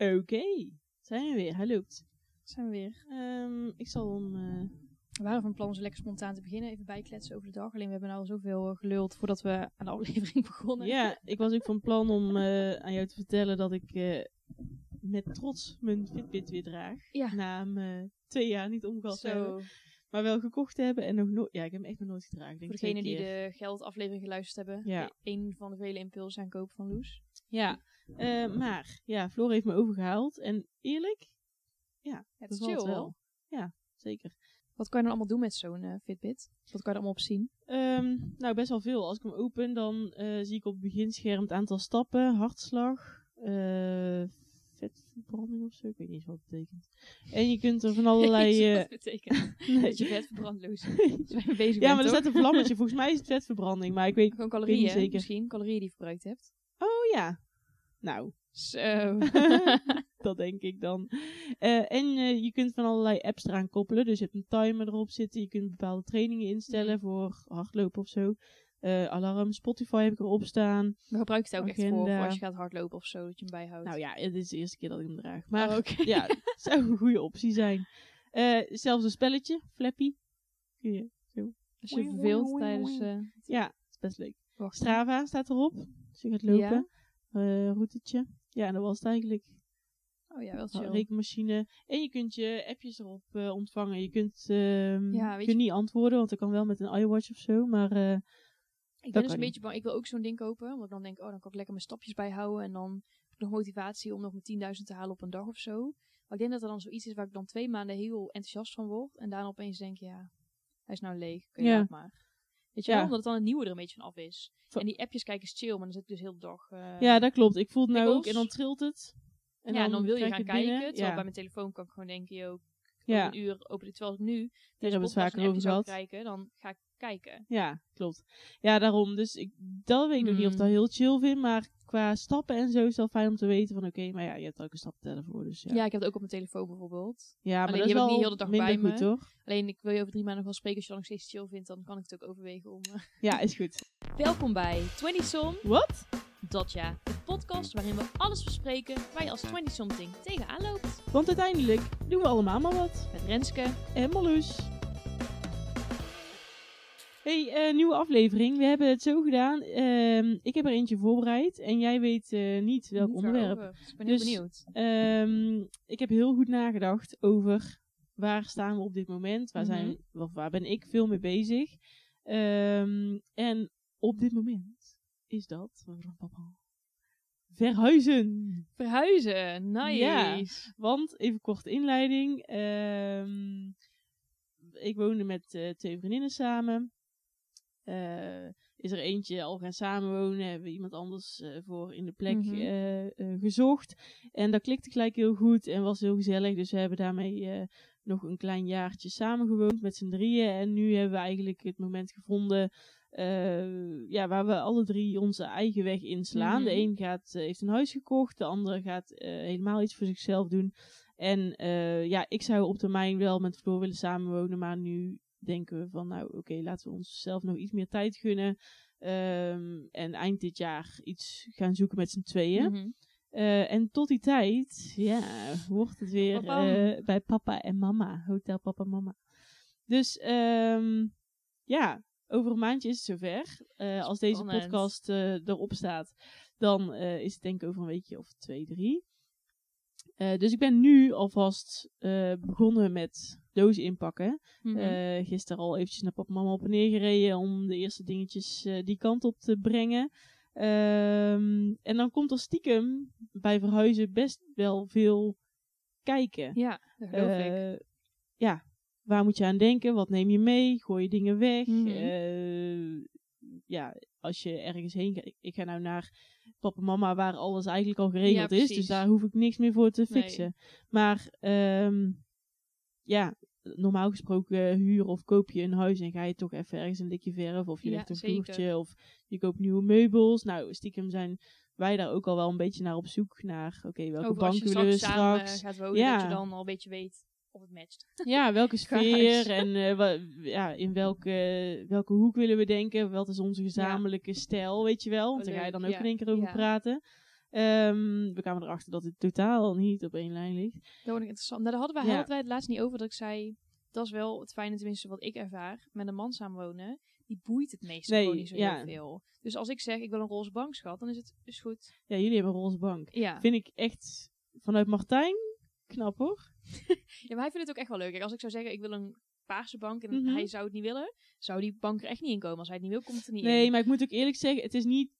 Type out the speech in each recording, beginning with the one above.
Oké, zijn we weer. Hij loopt. Zijn we weer. Ehm, ik zal hem... eh, We waren van plan om zo lekker spontaan te beginnen. Even bijkletsen over de dag. Alleen we hebben nou al zoveel eh, geluld voordat we aan de aflevering begonnen. ja, ik was ook van plan om eh, aan jou te vertellen dat ik met trots mijn Fitbit weer draag. Ja. Na hem twee jaar niet omgehad hebben. Zo, Maar wel gekocht hebben en nog nooit... Ja, ik heb hem echt nog nooit gedragen. Denk voor degenen die de geldaflevering geluisterd hebben. Ja. Een van de vele impulsen aankopen van Loes. Ja, eh, maar ja, Floor heeft me overgehaald. En eerlijk, ja, Het is chill wel. Ja, zeker. Wat kan je dan allemaal doen met zo'n eh, Fitbit? Wat kan je er allemaal op zien? Ehm, nou, best wel veel. Als ik hem open, dan eh, zie ik op het beginscherm het aantal stappen, hartslag, eh, vetverbranding of zo. Ik weet niet wat het betekent. En je kunt er van allerlei... Wat betekent? nee. Dat je vet verbrandt, Loes. Bezig ja, maar er staat een vlammetje. Volgens mij is het vetverbranding, maar ik weet... Gewoon weet calorieën, niet zeker. misschien. Calorieën die je verbruikt hebt. Oh ja. Nou, Zo. dat denk ik dan. Eh, en eh, je kunt van allerlei apps eraan koppelen. Dus je hebt een timer erop zitten. Je kunt bepaalde trainingen instellen Mhm. voor hardlopen of zo. Eh, alarm, Spotify heb ik erop staan. Maar gebruik het ook echt voor, als je gaat hardlopen of zo, dat je hem bijhoudt? Nou ja, het is de eerste keer dat ik hem draag. Maar Oh, ja, het zou een goede optie zijn. Zelfs een spelletje, Flappy. Kun je zo. Als je verveelt tijdens... Ja, best leuk. Strava staat erop. Als je gaat lopen. Routetje. Ja, en dat was het eigenlijk. Oh ja, wel chill. rekenmachine. En je kunt je appjes erop eh, ontvangen. Je kunt, Ja, kunt je- niet antwoorden, want dat kan wel met een iWatch of zo. Maar eh, Ik ben dus een niet. beetje bang. Ik wil ook zo'n ding kopen. Omdat ik dan denk, oh, dan kan ik lekker mijn stapjes bijhouden. En dan heb ik nog motivatie om nog mijn 10.000 te halen op een dag of zo. Maar ik denk dat er dan zoiets is waar ik dan twee maanden heel enthousiast van word. En daarna opeens denk, ja, hij is nou leeg. Kun je Ja. maar. Weet je Ja. wel, omdat het dan het nieuwe er een beetje van af is. En die appjes kijken is chill, maar dan zit ik dus heel de dag... eh, ja, dat klopt. Ik voel het nou ook. En dan trilt het. En ja, en dan wil je gaan binnen. kijken. Terwijl Ja. bij mijn telefoon kan ik gewoon denken, yo, Ja. een uur open dit. Terwijl ik nu Daar deze hebben we het podcast vaker over gehad. kijken, dan ga ik kijken. Ja, klopt. Ja, daarom. Dus ik, dat weet ik nog niet of ik dat Hmm. heel chill vind. Maar qua stappen en zo is het wel fijn om te weten van oké, maar ja, je hebt ook een stapteller voor. Dus ja. Ja. ik heb het ook op mijn telefoon bijvoorbeeld. Ja, maar Alleen dat die is heb ik wel niet heel de dag bij goed, me. toch? Alleen ik wil je over drie maanden nog wel spreken. Als je dat nog steeds chill vindt, dan kan ik het ook overwegen om... eh. Ja, is goed. Welkom bij 20 Som. Wat? Dat ja, de podcast waarin we alles bespreken waar je als 20 something tegenaan loopt. Want uiteindelijk doen we allemaal maar wat. Met Renske. En Marloes. Hey, eh, nieuwe aflevering. We hebben het zo gedaan. Ehm, ik heb er eentje voorbereid. En jij weet eh, niet welk Niet onderwerp. Dus ik ben heel Dus- benieuwd. Ehm, ik heb heel goed nagedacht over waar staan we op dit moment. Waar, zijn, Mhm. of waar ben ik veel mee bezig. Ehm, en op dit moment is dat... Verhuizen. Verhuizen, nice. Ja. Want, even korte inleiding. ik woonde met eh, twee vriendinnen samen. Eh, is er eentje al gaan samenwonen, hebben we iemand anders eh, voor in de plek Mhm. eh, gezocht. En dat klikte gelijk heel goed en was heel gezellig. Dus we hebben daarmee nog een klein jaartje samengewoond met z'n drieën. En nu hebben we eigenlijk het moment gevonden ja, waar we alle drie onze eigen weg inslaan. De Mhm. een gaat, heeft een huis gekocht, de andere gaat helemaal iets voor zichzelf doen. En ja, ik zou op termijn wel met Floor willen samenwonen, maar nu denken we van, nou oké, laten we onszelf nog iets meer tijd gunnen. Ehm, en eind dit jaar iets gaan zoeken met z'n tweeën. Mhm. Eh, en tot die tijd, ja, wordt het weer eh, bij papa en mama. Hotel papa en mama. Dus ehm, ja, over een maandje is het zover. Eh, als deze podcast erop staat, dan is het denk ik over een weekje of twee, drie. Eh, dus ik ben nu alvast eh, begonnen met dozen inpakken. Eh, gisteren al eventjes naar papa en mama op en neer gereden om de eerste dingetjes die kant op te brengen. Ehm, en dan komt er stiekem bij verhuizen best wel veel kijken. ja, dat geloof ik. Ja, waar moet je aan denken? Wat neem je mee? Gooi je dingen weg? Mhm. Ja, als je ergens heen gaat. ik- Ik ga nou naar papa en mama waar alles eigenlijk al geregeld Ja, is. Dus daar hoef ik niks meer voor te Nee. fixen. Maar ehm, ja, normaal gesproken huur of koop je een huis en ga je toch even ergens een likje verf. Of je Ja, legt een vloertje of je koopt nieuwe meubels. Nou, stiekem zijn wij daar ook al wel een beetje naar op zoek. Naar, oké, welke banken willen we straks samen gaat wonen, Ja. dat je dan al een beetje weet of het matcht. Ja, welke sfeer en eh, wa- ja, in welke, welke hoek willen we denken? Wat is onze gezamenlijke stijl, weet je wel? Want daar ga je dan ook ja, in één keer over ja. praten. Ehm, we kwamen erachter dat het totaal niet op één lijn ligt. Dat wordt interessant. Nou, daar hadden wij, Ja. hadden wij het laatst niet over dat ik zei... Dat is wel het fijne, tenminste wat ik ervaar. Met een man samenwonen, die boeit het meestal Nee, gewoon niet zo ja. heel veel. Dus als ik zeg, ik wil een roze bank, schat, dan is het is goed. Ja, jullie hebben een roze bank. Ja. Vind ik echt vanuit Martijn knap hoor. ja, maar hij vindt het ook echt wel leuk. Kijk, als ik zou zeggen, ik wil een paarse bank en Mhm. hij zou het niet willen, zou die bank er echt niet in komen. Als hij het niet wil, komt het er niet Nee, in. maar ik moet ook eerlijk zeggen, het is niet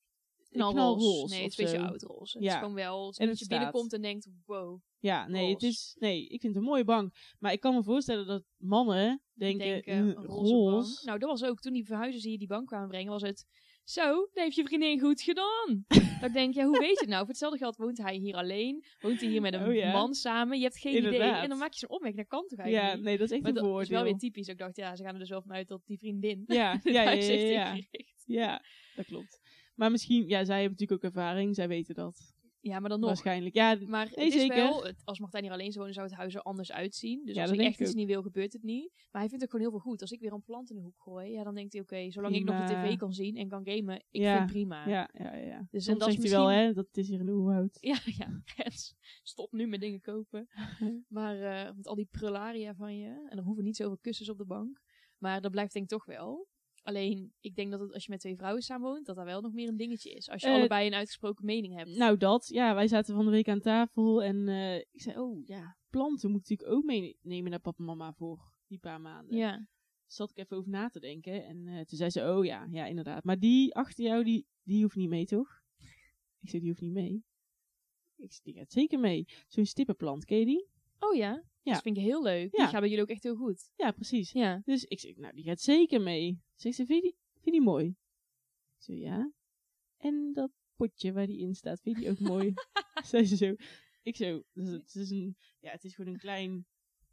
knalroze. Nee, het is een beetje oudroze. Het Ja. is gewoon wel, het En dat je staat. binnenkomt en denkt, wow. Ja, nee, het is, nee, ik vind het een mooie bank. Maar ik kan me voorstellen dat mannen denken, denken, "Hm, roze roze. Nou, dat was ook, toen die verhuizers hier die bank kwamen brengen, was het... Zo, dat heeft je vriendin goed gedaan. dat ik denk, ja, hoe weet je het nou? Voor hetzelfde geld woont hij hier alleen. Woont hij hier met een Oh ja. man samen. Je hebt geen idee. En dan maak je zo'n opmerking. Dat kan toch Ja, eigenlijk niet? nee, dat is echt Maar een dat is wel weer typisch. Ik dacht, ja, ze gaan er dus wel vanuit dat die vriendin Ja, ja, ja, ja, ja, ja. Ja, dat klopt. Maar misschien, ja, zij hebben natuurlijk ook ervaring. Zij weten dat. Ja, maar dan nog. Waarschijnlijk. Ja, Maar Nee, het is zeker. wel, het- als Martijn hier alleen zou wonen, zou het huis er anders uitzien. Dus Ja, als ik echt ik iets ook. niet wil, gebeurt het niet. Maar hij vindt het gewoon heel veel goed. Als ik weer een plant in de hoek gooi, ja, dan denkt hij, oké, zolang ik nog de tv kan zien en kan gamen, ik Ja, vind het prima. ja, ja, ja. Dus en dat zegt hij wel, misschien- hè, dat het is hier een oerwoud. Ja, ja. Stop nu met dingen kopen. maar eh, met al die prularia van je. En er hoeven niet zoveel kussens op de bank. Maar dat blijft denk ik toch wel. Alleen, ik denk dat het, als je met twee vrouwen samenwoont, dat daar wel nog meer een dingetje is. Als je Eh, allebei een uitgesproken mening hebt. Nou, dat. Ja, wij zaten van de week aan tafel en eh, ik zei, oh ja, planten moet ik natuurlijk ook meenemen naar papa en mama voor die paar maanden. ja. Zat ik even over na te denken en eh, toen zei ze, oh ja, ja, inderdaad. Maar die achter jou, die, die hoeft niet mee, toch? Ik zei, die hoeft niet mee. Ik zei, die gaat zeker mee. Zo'n stippenplant, ken je die? Oh ja? Ja. Dat vind ik heel leuk. Die gaat bij jullie ook echt heel goed. Ja, precies. Ja. Dus ik zeg, nou, die gaat zeker mee. Zegt ze, vind je die, vind je die mooi? Ik zo, ja. En dat potje waar die in staat, vind je die ook mooi? Zei ze zo. Ik zo, dus het is een, ja, het is gewoon een klein,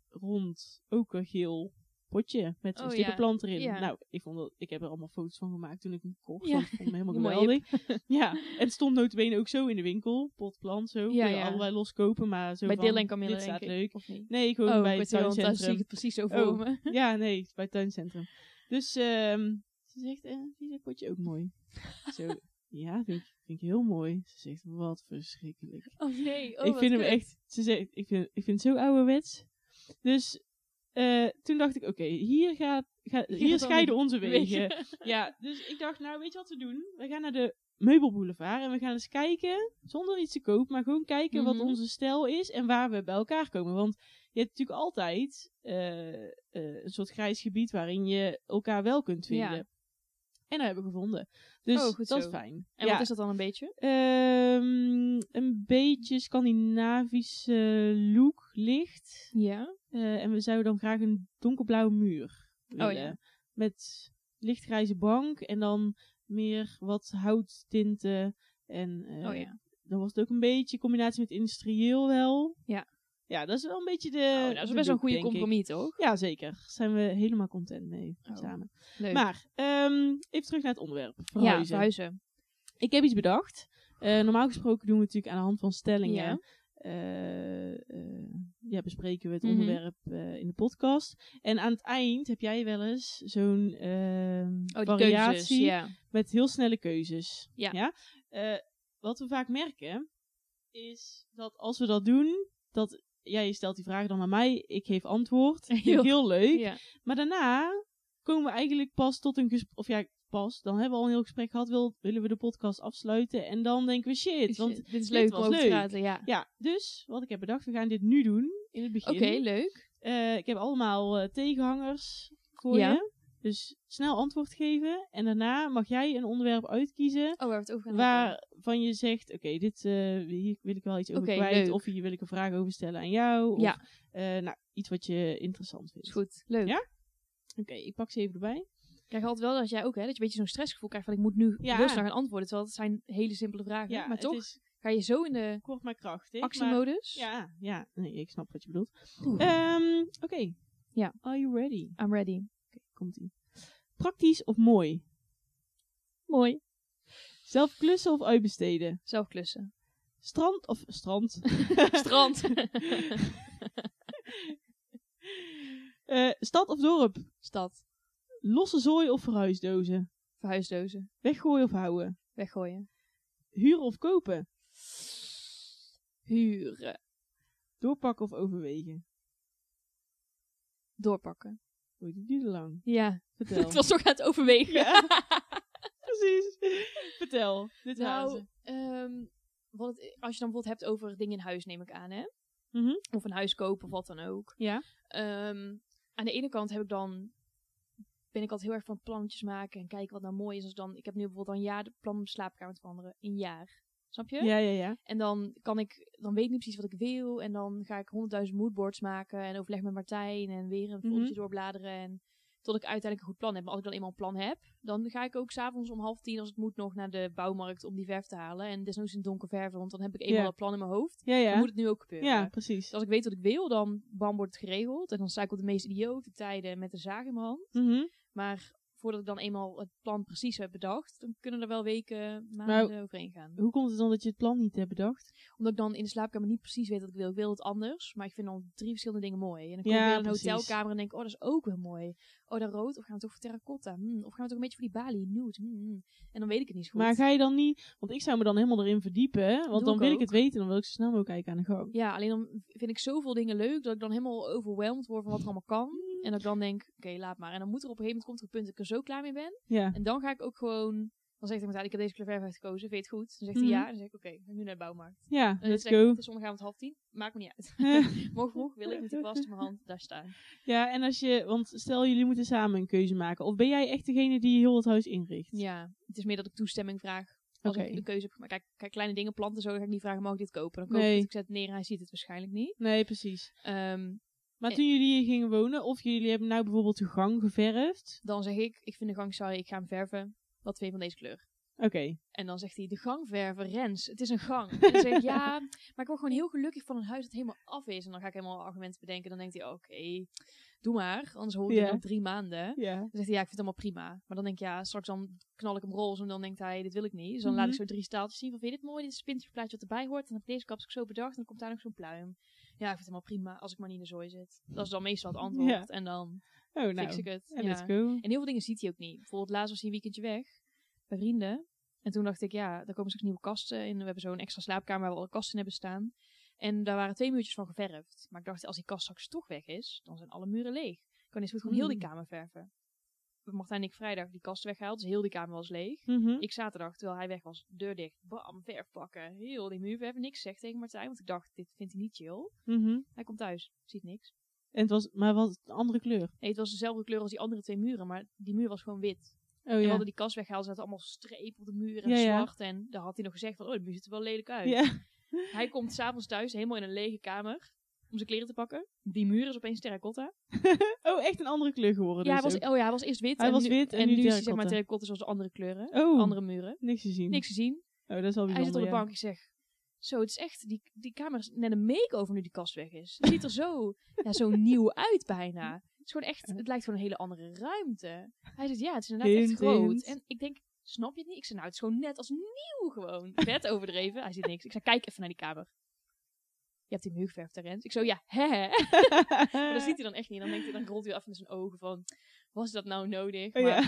rond, okergeel potje met zo'n Oh, stippenplant erin. Ja. Nou, ik vond dat, ik heb er allemaal foto's van gemaakt toen ik hem kocht. Ja. vond hem helemaal geweldig. ja, en het stond notabene ook zo in de winkel, potplant zo. Ja, ja. allebei loskopen, maar zo bij van, Dylan kan je dit staat leuk. Of niet? Nee, gewoon Oh, bij het want daar zie ik tuincentrum. het precies zo Oh. voor me. Ja, nee, bij het tuincentrum. Dus ehm, ze zegt, eh, vind je potje ook mooi? Zo, ja, vind ik, vind ik heel mooi. Ze zegt, wat verschrikkelijk. Oh nee. Oh, ik vind hem kut. echt, ze zegt, ik vind, ik vind het zo ouderwets. Dus eh, toen dacht ik, oké, hier, gaat, ga, Hier scheiden onze wegen. Wegen. Ja, dus ik dacht, nou, weet je wat we doen? We gaan naar de meubelboulevard en we gaan eens kijken, zonder iets te kopen, maar gewoon kijken wat Mhm. onze stijl is en waar we bij elkaar komen. Want je hebt natuurlijk altijd eh, eh, een soort grijs gebied waarin je elkaar wel kunt vinden. Ja. En dat hebben we gevonden. Dus Oh, goed dat is zo. fijn. En ja. wat is dat dan een beetje? Ehm, een beetje Scandinavische look licht. Ja. Eh, en we zouden dan graag een donkerblauwe muur willen. Oh, ja. Met lichtgrijze bank en dan meer wat houttinten. En oh ja. dan was het ook een beetje combinatie met industrieel wel. Ja. Ja, dat is wel een beetje de. oh, dat is de best wel een goede ik. compromis, toch? Ja, zeker. Daar zijn we helemaal content mee Oh. samen. Leuk. Maar ehm, even terug naar het onderwerp. ja, Verhuizen. verhuizen. Ik heb iets bedacht. Eh, normaal gesproken doen we natuurlijk aan de hand van stellingen. Ja. Eh, eh, ja, bespreken we het Mhm. onderwerp eh, in de podcast. En aan het eind heb jij wel eens zo'n ehm, Oh, variatie keuzes. Ja. met heel snelle keuzes. Ja. Wat we vaak merken is dat als we dat doen, dat jij stelt die vraag dan aan mij, ik geef antwoord. Heel- heel leuk. ja. Maar daarna komen we eigenlijk pas tot een gesprek. Of ja, pas. Dan hebben we al een heel gesprek gehad. Wil, willen we de podcast afsluiten? En dan denken we shit. Want dit is dit leuk was om over te leuk. praten, ja. ja, dus wat ik heb bedacht, we gaan dit nu doen. In het begin. Oké, leuk. Eh, ik heb allemaal eh, tegenhangers voor Ja. je. Dus snel antwoord geven. En daarna mag jij een onderwerp uitkiezen. Oh, waar het over. Waarvan je zegt, oké, dit eh, hier wil ik wel iets over kwijt. leuk. Of hier wil ik een vraag over stellen aan jou. Of, Ja. nou, iets wat je interessant vindt. Goed. Leuk. Ja? Oké, ik pak ze even erbij. Ik krijg altijd wel dat jij ook, hè, dat je een beetje zo'n stressgevoel krijgt van ik moet nu Ja. snel gaan antwoorden. Terwijl het zijn hele simpele vragen. Ja, maar toch is ga je zo in de kort maar krachtig. maar- actiemodus. ja, ja, nee, ik snap wat je bedoelt. Ehm, Oké. Ja. Are you ready? I'm ready. Oké, komt-ie. Praktisch of mooi? Mooi. Zelf klussen of uitbesteden? Zelf klussen. Strand of strand? Strand. Eh, stad of dorp? Stad. Losse zooi of verhuisdozen? Verhuisdozen. Weggooien of houden? Weggooien. Huren of kopen? Huren. Doorpakken of overwegen? Doorpakken. Oei, die duurde lang. Ja. Vertel. Het was toch aan het overwegen. Ja. Precies. Vertel. Dit nou, ehm, wat het, als je dan bijvoorbeeld hebt over dingen in huis, neem ik aan, hè? Mhm. Of een huis kopen of wat dan ook. Ja. Ehm, aan de ene kant heb ik dan ben ik altijd heel erg van plannetjes maken en kijken wat nou mooi is. Als dan, ik heb nu bijvoorbeeld al een jaar de plan om de slaapkamer te veranderen. Een jaar. Snap je? Ja, ja, ja. En dan kan ik, dan weet ik niet precies wat ik wil. En dan ga ik honderdduizend moodboards maken en overleg met Martijn en weer een Mhm. foldertje doorbladeren. En tot ik uiteindelijk een goed plan heb. Maar als ik dan eenmaal een plan heb, dan ga ik ook s'avonds om half tien, als het moet, nog naar de bouwmarkt om die verf te halen. En desnoods in donker verven, want dan heb ik eenmaal Ja. het plan in mijn hoofd. Ja, Dan ja. moet het nu ook gebeuren. Ja, precies. Dus als ik weet wat ik wil, dan bam, wordt het geregeld. En dan sta ik op de meest idiote tijden met een zaag in mijn hand. Mhm. Maar voordat ik dan eenmaal het plan precies heb bedacht, dan kunnen er wel weken, maanden overheen gaan. Hoe komt het dan dat je het plan niet hebt bedacht? Omdat ik dan in de slaapkamer niet precies weet wat ik wil. Ik wil het anders, maar ik vind dan drie verschillende dingen mooi. En dan kom ik Ja, weer in een precies. hotelkamer en denk oh, dat is ook wel mooi. Oh, dat rood, of gaan we toch voor terracotta? Hmm, of gaan we toch een beetje voor die balie, nude? Hmm, hmm. En dan weet ik het niet zo goed. Maar ga je dan niet... Want ik zou me dan helemaal erin verdiepen, hè? Want Doe dan ik wil ik het weten. Dan wil ik zo snel mogelijk kijken aan de gang. Ja, alleen dan vind ik zoveel dingen leuk dat ik dan helemaal overweldigd word van wat er allemaal kan. En dat ik dan denk, oké, laat maar. En dan moet er op een gegeven moment komt er een punt dat ik er zo klaar mee ben. Ja. En dan ga ik ook gewoon... Dan zegt hij meteen, ik heb deze kleur verf uitgekozen, vind je het goed? Dan zegt Mhm. hij ja. En dan zeg ik, oké, ik ga nu naar de bouwmarkt. Ja, En dan let's zeg ik, go. het is zondagavond half tien, maakt me niet uit. Morgen vroeg wil ik met die kwast in mijn hand daar staan. Ja, en als je... Want stel, jullie moeten samen een keuze maken. Of ben jij echt degene die heel het huis inricht? Ja, het is meer dat ik toestemming vraag als Oké. ik een keuze heb gemaakt. Kijk, kijk, kleine dingen, planten zo, dan ga ik niet vragen, mag ik dit kopen? Dan koop Nee. ik het, ik zet het neer en hij ziet het waarschijnlijk niet. Nee, precies. Ehm, Maar Eh. toen jullie hier gingen wonen, of jullie hebben nou bijvoorbeeld de gang geverfd. dan zeg ik, ik vind de gang saai, ik ga hem verven. Wat vind je van deze kleur? Oké. En dan zegt hij, de gang verven, Rens, het is een gang. En dan zeg ik, ja, maar ik word gewoon heel gelukkig van een huis dat helemaal af is. En dan ga ik helemaal argumenten bedenken. Dan denkt hij, oké, doe maar, anders hoor ik nog drie maanden. Dan zegt hij, ja, ik vind het allemaal prima. Maar dan denk ik, ja, straks dan knal ik hem roze en dan denkt hij, dit wil ik niet. Dus dan laat ik Mhm. zo drie staaltjes zien van, vind je dit mooi? Dit is het pinterplaatje wat erbij hoort. En dan heb ik deze kapsel zo bedacht en dan komt daar nog zo'n pluim. Ja, ik vind het helemaal prima als ik maar niet in de zooi zit. Dat is dan meestal het antwoord. Ja. En dan Oh, nou. fix ik het. En ja. En heel veel dingen ziet hij ook niet. Bijvoorbeeld laatst was hij een weekendje weg bij vrienden. En toen dacht ik, ja, daar komen straks nieuwe kasten in. We hebben zo'n extra slaapkamer waar we alle kasten in hebben staan. En daar waren twee muurtjes van geverfd. Maar ik dacht, als die kast straks toch weg is, dan zijn alle muren leeg. Ik kan eens goed gewoon heel die Hmm. kamer verven. Martijn en ik vrijdag die kast weggehaald, dus heel die kamer was leeg. Mhm. Ik zaterdag, terwijl hij weg was, deur dicht, bam, verf pakken, heel die muur verven. Niks zegt tegen Martijn, want ik dacht, dit vindt hij niet chill. Mhm. Hij komt thuis, ziet niks. En het was, maar wat een andere kleur. Nee, het was dezelfde kleur als die andere twee muren, maar die muur was gewoon wit. Oh En we ja. hadden die kast weggehaald, zaten allemaal strepen op de muur en Ja, ja. zwart. En daar had hij nog gezegd van, oh, de muur ziet er wel lelijk uit. Ja. Hij komt s'avonds thuis, helemaal in een lege kamer, om zijn kleren te pakken. Die muur is opeens terracotta. Oh, echt een andere kleur geworden. ja, hij dus was, ook. oh ja, hij was eerst wit. Hij en was nu, wit en en nu nu is hij zeg maar terracotta. zoals de andere kleuren. Oh, Andere muren. niks te zien. Niks gezien. Oh, dat is wel Hij bijzonder, zit op de bank. Ik zeg, zo, het is echt, die, die kamer is net een make-over nu die kast weg is. Het ziet er zo, ja, zo nieuw uit bijna. Het is gewoon echt, het lijkt gewoon een hele andere ruimte. Hij zegt, ja, het is inderdaad echt groot. hint. En ik denk, snap je het niet? Ik zeg, nou, het is gewoon net als nieuw gewoon. Vet overdreven. Hij ziet niks. Ik zeg, kijk even naar die kamer. Je hebt die hè, Rens? Ik zo, ja, hè? Maar dat ziet hij dan echt niet. Dan, denkt hij, dan rolt hij even met zijn ogen van, was dat nou nodig? Maar ja.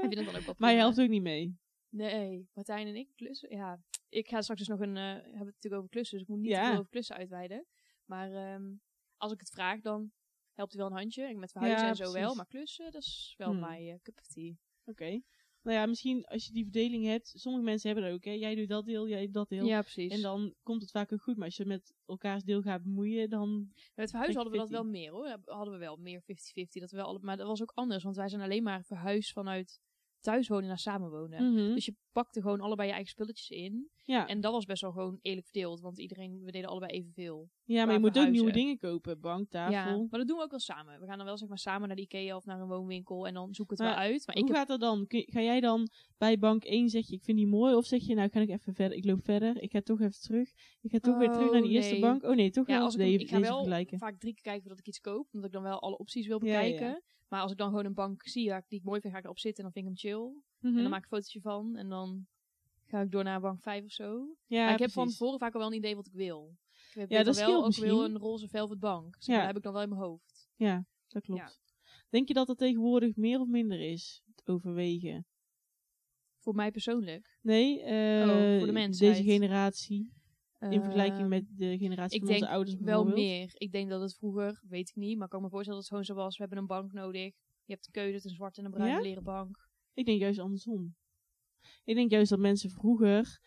vindt het dan ook wel maar je helpt ook niet mee. Nee, Martijn en ik klussen. Ja, ik ga straks dus nog een. eh hebben het natuurlijk over klussen, dus ik moet niet Ja. te veel over klussen uitweiden. Maar ehm, als ik het vraag, dan helpt hij wel een handje. En met verhuizen Ja, en zo wel. Maar klussen, dat is wel Hmm. mijn eh, cup of tea. Oké. Nou ja, misschien als je die verdeling hebt. Sommige mensen hebben dat ook, hè. Jij doet dat deel, jij doet dat deel. Ja, precies. En dan komt het vaak ook goed. Maar als je met elkaars deel gaat bemoeien, dan... met verhuizen hadden we dat 50-50. wel meer hoor. Hadden we wel meer 50-50. Dat we wel maar dat was ook anders, want wij zijn alleen maar verhuisd vanuit thuiswonen naar samenwonen. Mhm. Dus je pakte gewoon allebei je eigen spulletjes in. ja. En dat was best wel gewoon eerlijk verdeeld, want iedereen, we deden allebei evenveel. ja, maar je moet ook nieuwe dingen kopen. Bank, Ja, tafel. maar dat doen we ook wel samen. We gaan dan wel zeg maar samen naar de Ikea of naar een woonwinkel en dan zoeken het Maar wel uit. Maar ik Hoe heb, gaat dat dan? Ga jij dan bij bank 1 zeg je, ik vind die mooi? Of zeg je, nou kan ik even verder, ik loop verder, ik ga toch even terug. Ik ga toch weer terug naar die Oh, eerste nee. bank. Oh nee, toch ja, wel als ik, deze ik ga wel vergelijken. vaak drie keer kijken voordat ik iets koop, omdat ik dan wel alle opties wil Ja, ja, ja. bekijken. Maar als ik dan gewoon een bank zie ja, die ik mooi vind, ga ik erop zitten en dan vind ik hem chill. Mhm. En dan maak ik een fotootje van en dan ga ik door naar bank 5 of zo. ja, maar ik heb van tevoren vaak al wel een idee wat ik wil. Ik heb Ja, dat wel ook wil misschien. een roze velvet bank. Ja. Dat heb ik dan wel in mijn hoofd. Ja, dat klopt. Denk je dat dat tegenwoordig meer of minder is? Het overwegen. Voor mij persoonlijk. Nee, eh, Oh, voor de mensheid. deze generatie. In vergelijking Ehm, met de generatie ik van onze ouders Wel meer. Ik denk dat het vroeger, weet ik niet, maar ik kan me voorstellen dat het gewoon zo was. We hebben een bank nodig. Je hebt een keuze tussen een zwarte en een bruine Ja? leren bank. Ik denk juist andersom. Ik denk juist dat mensen vroeger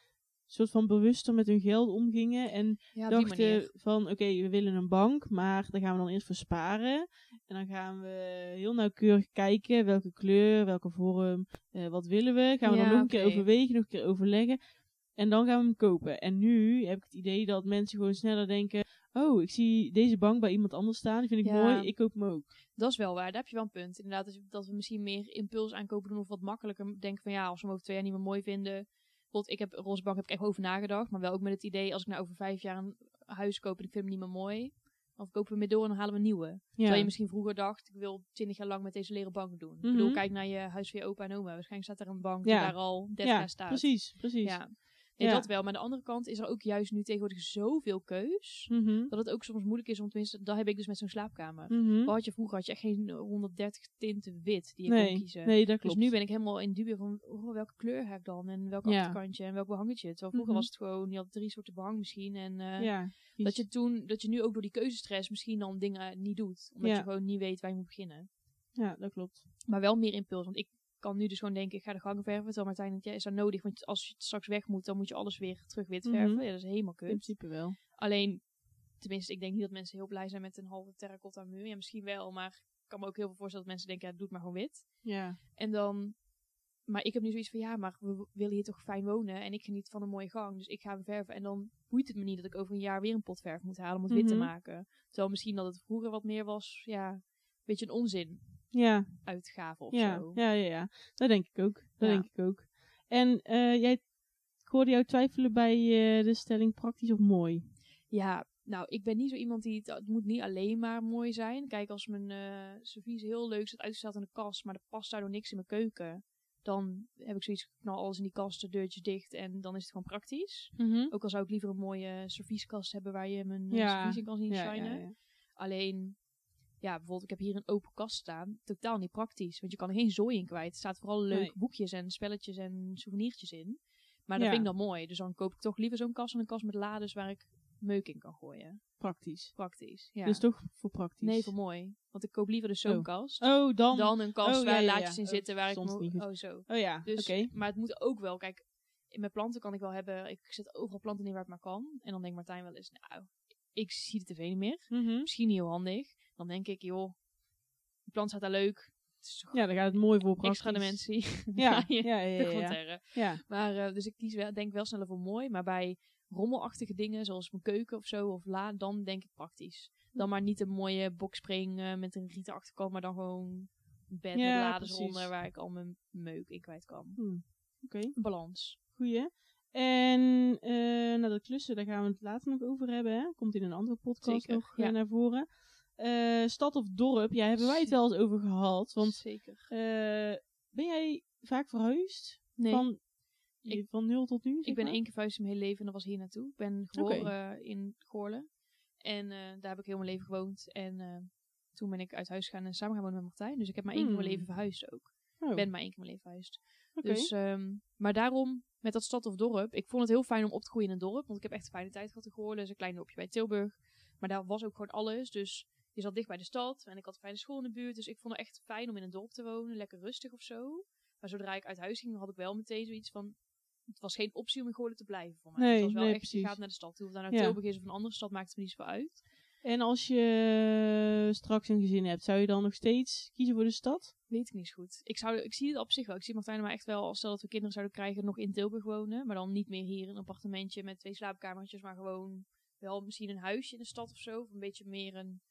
soort van bewuster met hun geld omgingen en Ja, dachten van oké, we willen een bank, maar daar gaan we dan eerst voor sparen. En dan gaan we heel nauwkeurig kijken welke kleur, welke vorm, eh, wat willen we. Gaan we dan nog een keer overwegen, nog een keer overleggen. En dan gaan we hem kopen. En nu heb ik het idee dat mensen gewoon sneller denken... Oh, ik zie deze bank bij iemand anders staan. Die vind ik Ja. mooi. Ik koop hem ook. Dat is wel waar, daar heb je wel een punt. Inderdaad, dat, we misschien meer impuls aankopen doen of wat makkelijker denken van ja, als we hem over twee jaar niet meer mooi vinden. Bijvoorbeeld, ik heb roze bank heb ik echt over nagedacht, maar wel ook met het idee als ik nou over vijf jaar een huis koop en ik vind hem niet meer mooi, dan kopen we hem weer door en dan halen we een nieuwe. Ja. Terwijl je misschien vroeger dacht, ik wil twintig jaar lang met deze leren bank doen. Ik bedoel, Mhm. kijk naar je huis van je opa en oma. Waarschijnlijk staat er een bank Ja. die daar al 30 ja, jaar staat. precies. precies. Ja. Nee, Ja. dat wel. Maar aan de andere kant is er ook juist nu tegenwoordig zoveel keus. Mhm. Dat het ook soms moeilijk is om tenminste, dat heb ik dus met zo'n slaapkamer. Mhm. Wat had je vroeger? Had je echt geen 130 tinten wit die je kon kiezen. nee, dat Dus klopt. nu ben ik helemaal in dubio van oh, welke kleur heb ik dan? En welk Ja. achterkantje en welk behangetje. Terwijl vroeger Mhm. was het gewoon, je had drie soorten behang misschien. En eh, ja, dat, je toen, dat je nu ook door die keuzestress misschien dan dingen niet doet. Omdat je gewoon niet weet waar je moet beginnen. ja, dat klopt. Maar wel meer impuls. Want ik kan nu dus gewoon denken, ik ga de gangen verven. Terwijl Martijn denkt, ja, is dat nodig? Want als je straks weg moet, dan moet je alles weer terug wit verven. Mhm. Ja, dat is helemaal In kut. principe wel. Alleen, tenminste, ik denk niet dat mensen heel blij zijn met een halve terracotta muur. Ja, misschien wel, maar ik kan me ook heel veel voorstellen dat mensen denken, ja, doe het maar gewoon wit. Ja. En dan, maar ik heb nu zoiets van, ja, maar we willen hier toch fijn wonen. En ik geniet van een mooie gang, dus ik ga hem verven. En dan boeit het me niet dat ik over een jaar weer een pot verf moet halen om het wit te Mhm. maken. Terwijl misschien dat het vroeger wat meer was, ja, een beetje een onzin Ja, uitgave of ja, zo. ja, ja, ja. Dat denk ik ook. Dat Ja. denk ik ook. En eh, jij, ik hoorde jou twijfelen bij eh, de stelling praktisch of mooi. Ja, nou, ik ben niet zo iemand die het, het moet niet alleen maar mooi zijn. Kijk, als mijn eh servies heel leuk staat uitgesteld in de kast, maar er past daardoor niks in mijn keuken, dan heb ik zoiets, knal alles in die kast, de deurtjes dicht en dan is het gewoon praktisch. Ook al zou ik liever een mooie servieskast hebben waar je mijn Ja, servies in kan zien shinen. Alleen, ja, bijvoorbeeld, ik heb hier een open kast staan. Totaal niet praktisch, want je kan er geen zooi in kwijt. Er staat vooral leuke Nee. boekjes en spelletjes en souvenirtjes in. Maar dat Ja. vind ik dan mooi. Dus dan koop ik toch liever zo'n kast dan een kast met lades waar ik meuk in kan gooien. Praktisch. Praktisch, ja. Dus toch voor praktisch. Nee, voor mooi. Want ik koop liever dus zo'n Oh. kast. Oh, dan. Dan een kast Oh, waar ja, laadjes in Oh, zitten waar ik... niet. Oh, zo. Oh ja, Dus, oké. Maar het moet ook wel, kijk, in mijn planten kan ik wel hebben, ik zet overal planten in waar het maar kan. En dan denkt Martijn wel eens, nou, ik zie de tv niet meer. Mhm. Misschien niet heel handig. Dan denk ik, joh, die plant staat daar leuk. Het Ja, dan gaat het mooi voor praktisch. extra dimensie. Ja, ja, ja, ja. ja. Maar, eh, dus ik kies wel, denk wel sneller voor mooi. Maar bij rommelachtige dingen, zoals mijn keuken of zo, of la, dan denk ik praktisch. Dan maar niet een mooie boxspring eh, met een rieten achterkant, maar dan gewoon een bed met precies. eronder waar ik al mijn meuk in kwijt kan. Hm. Oké, Balans. goeie. En eh nou, dat klussen, daar gaan we het later nog over hebben. Hè? Komt in een andere podcast Zeker, nog eh, ja. naar voren. Eh, stad of dorp, ja, hebben wij het wel eens over gehad. Want Zeker. ben jij vaak verhuisd? Nee, Van, Ik- van nul tot nu? ik ben maar? één keer verhuisd in mijn hele leven en dat was hier naartoe. Ik ben geboren in Goorlen. En daar heb ik heel mijn leven gewoond. En toen ben ik uit huis gegaan en samen gaan wonen met Martijn. Dus ik heb maar één keer mijn Hmm. leven verhuisd ook. Oh, Ik ben maar één keer mijn leven verhuisd. Dus, ehm, maar daarom, met dat stad of dorp, ik vond het heel fijn om op te groeien in een dorp. Want ik heb echt een fijne tijd gehad in Goorlen. Is een klein dorpje bij Tilburg. Maar daar was ook gewoon alles. Dus je zat dicht bij de stad. En ik had een fijne school in de buurt. Dus ik vond het echt fijn om in een dorp te wonen. Lekker rustig of zo. Maar zodra ik uit huis ging, had ik wel meteen zoiets van... Het was geen optie om in Goorlen te blijven voor mij. Nee, het was wel nee, echt, je gaat naar de stad toe. Of daar naar Ja. Tilburg is of een andere stad, maakt het me niet zoveel uit. En als je straks een gezin hebt, zou je dan nog steeds kiezen voor de stad? Weet ik niet zo goed. Ik, zou, ik zie het op zich wel. Ik zie Martijn maar echt wel, als stel dat we kinderen zouden krijgen, nog in Tilburg wonen. Maar dan niet meer hier in een appartementje met twee slaapkamertjes, maar gewoon wel misschien een huisje in de stad of zo. Of een beetje meer een,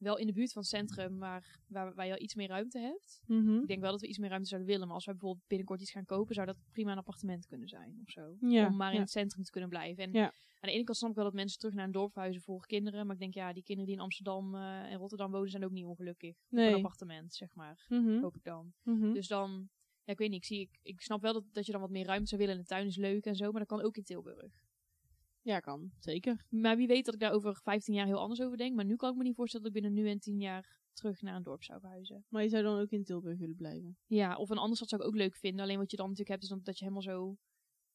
wel in de buurt van het centrum, maar waar, waar je al iets meer ruimte hebt. Mhm. Ik denk wel dat we iets meer ruimte zouden willen. Maar als wij bijvoorbeeld binnenkort iets gaan kopen, zou dat prima een appartement kunnen zijn of zo. Ja, Om maar in ja. het centrum te kunnen blijven. En Ja. aan de ene kant snap ik wel dat mensen terug naar een dorp verhuizen voor kinderen. Maar ik denk, ja, die kinderen die in Amsterdam eh, en Rotterdam wonen, zijn ook niet ongelukkig. Op Nee. een appartement, zeg maar. Mhm. Hoop ik dan. Mhm. Dus dan, ja, ik weet niet, ik, zie, ik, ik snap wel dat, dat je dan wat meer ruimte zou willen. En de tuin is leuk en zo, maar dat kan ook in Tilburg. Ja, kan. Zeker. Maar wie weet dat ik daar over 15 jaar heel anders over denk. Maar nu kan ik me niet voorstellen dat ik binnen nu en 10 jaar terug naar een dorp zou verhuizen. Maar je zou dan ook in Tilburg willen blijven? Ja, of een andere stad zou ik ook leuk vinden. Alleen wat je dan natuurlijk hebt is dan dat je helemaal zo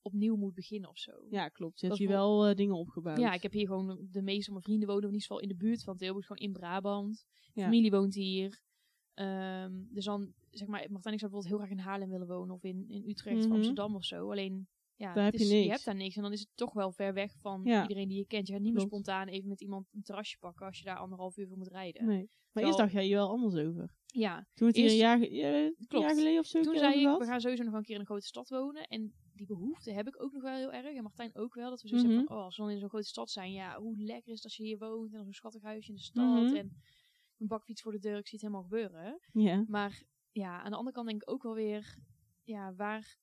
opnieuw moet beginnen of zo. Ja, klopt. Je Dat hebt hier wel eh, dingen opgebouwd. Ja, ik heb hier gewoon de meeste van mijn vrienden wonen in ieder geval in de buurt van Tilburg, gewoon in Brabant. Ja. Familie woont hier. Ehm, dus dan, zeg maar, Martijn, ik zou bijvoorbeeld heel graag in Haarlem willen wonen of in, in Utrecht of Mhm. Amsterdam of zo. Alleen, ja, Daar heb je niks. hebt daar niks. En dan is het toch wel ver weg van Ja. iedereen die je kent. Je gaat niet meer spontaan even met iemand een terrasje pakken als je daar anderhalf uur voor moet rijden. Nee. Maar Terwijl- eerst dacht jij hier wel anders over. Ja, Toen het hier een Eerst- jaar, ja, Klopt. jaar geleden of zo toen zei ik, we gaan sowieso nog een keer in een grote stad wonen. En die behoefte heb ik ook nog wel heel erg. En Martijn ook wel. Dat we zoiets Mhm. hebben van, oh, als we dan in zo'n grote stad zijn. Ja, hoe lekker is het als je hier woont. En zo'n schattig huisje in de stad. Mhm. En een bakfiets voor de deur. Ik zie het helemaal gebeuren. Ja. Maar ja, aan de andere kant denk ik ook wel weer, ja, waar...